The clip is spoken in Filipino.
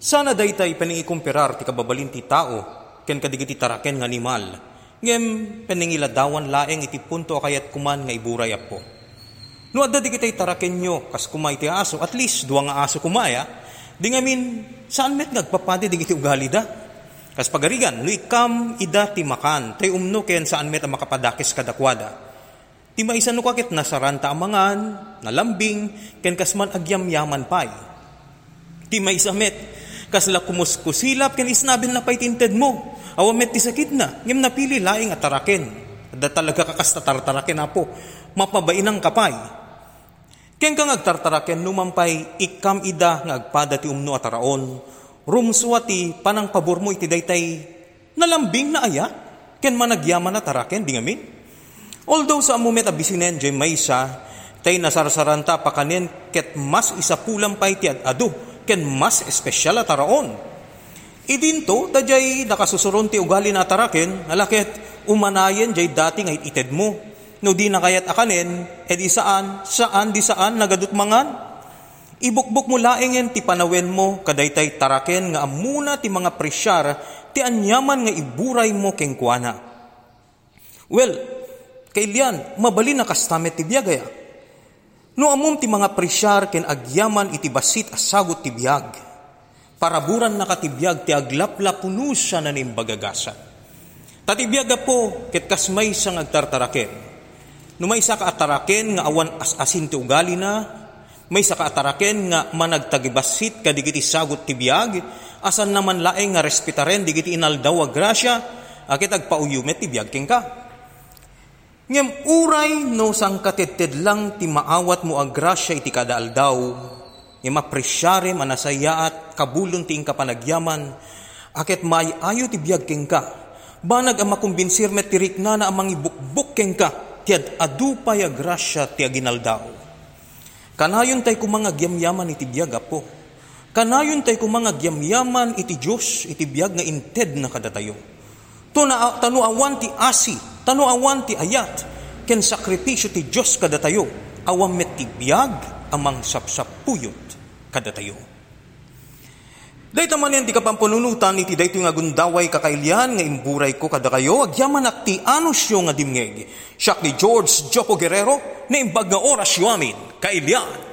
Sana daytay paningikumparar ti kababalin ti tao, ken kadigiti taraken nga animal. Ngem peningiladawan laeng iti punto kayat kuman nga iburay apo. No adda di kitay taraken nyo, kas kumay ti aso, at least duwa nga aso kumaya, di ngamin, saan met nagpapadi di iti ugali da? Kas pagarigan, no ikam ida ti makan, tay umno ken saan met ang makapadakis kadakwada. Ti maisan no kakit nasaranta amangan, nalambing, ken kasman agyam-yaman pay. Ti maisa met, kasla kumuskusilap ken isnabin na paitinted mo. Awamet ti sakit na, ngem napili laing ataraken. Da talaga kakasta tartaraken apo, mapabainang kapay. Ken kang agtartaraken numampay ikam ida nga agpada ti umno ataraon. Rumsuati panang pabor mo iti daytay nalambing na aya ken managyaman na taraken di ngamin. Although sa amumet abisinen jay maysa tay nasarsaranta pakanen ket mas isa pulang pay ti adu ken mas espesyal at taraon. Idinto, dajay nakasusuron ti ugali na taraken, nalakit umanayen jay dati nga ited mo. No di na kayat akanen, edi saan, saan, di saan, nagadut mangan. Ibukbuk mo laengen ti panawen mo, kadaytay taraken nga amuna ti mga presyar, ti anyaman nga iburay mo keng kuana. Well, kailian, mabali na kastamet ti biyagaya. No amom ti mga presyar ken agyaman iti basit asagot ti biyag. Paraburan na katibiyag ti aglaplapunos siya na nimbagagasan. Tatibiyag po ket kasmay sang agtartaraken. No may sa kaataraken nga awan as-asin ti ugali na, may sa kaataraken nga managtagibasit kadigiti sagot ti biyag, asan naman laeng nga respetaren digiti inaldaw a grasya, akit agpauyumet ti biyag ken ka. Ngem uray no sang kateted lang ti maawat mo agrasya iti kadaaldaw, ngem apresyare manasaya at kabulon ti kapanagyaman, aket may ayo ti biyag ken ka, banag ang makumbinsir met tirik na na amang ibukbuk ken ka, tiad adu pay agrasya ti aginaldaw. Kanayon tay kumanga gyamyaman iti biyag apo, kanayon tay kumanga gyamyaman iti Diyos iti biyag nga inted na kadatayo. Tuna, tanuawan ti asi, tanuawan ti ayat, ken sakripisyo ti Diyos kadatayo, awam met ti biyag amang sapsapuyot kadatayo. Dahit man yan, di ka pampununutan, iti dahito nga gundaway kakailian, nga imburay ko kada kayo, agyaman at ti anusyo nga dimngeg. Siya ni George Jopo Guerrero, na imbag nga orasyo amin, kailian.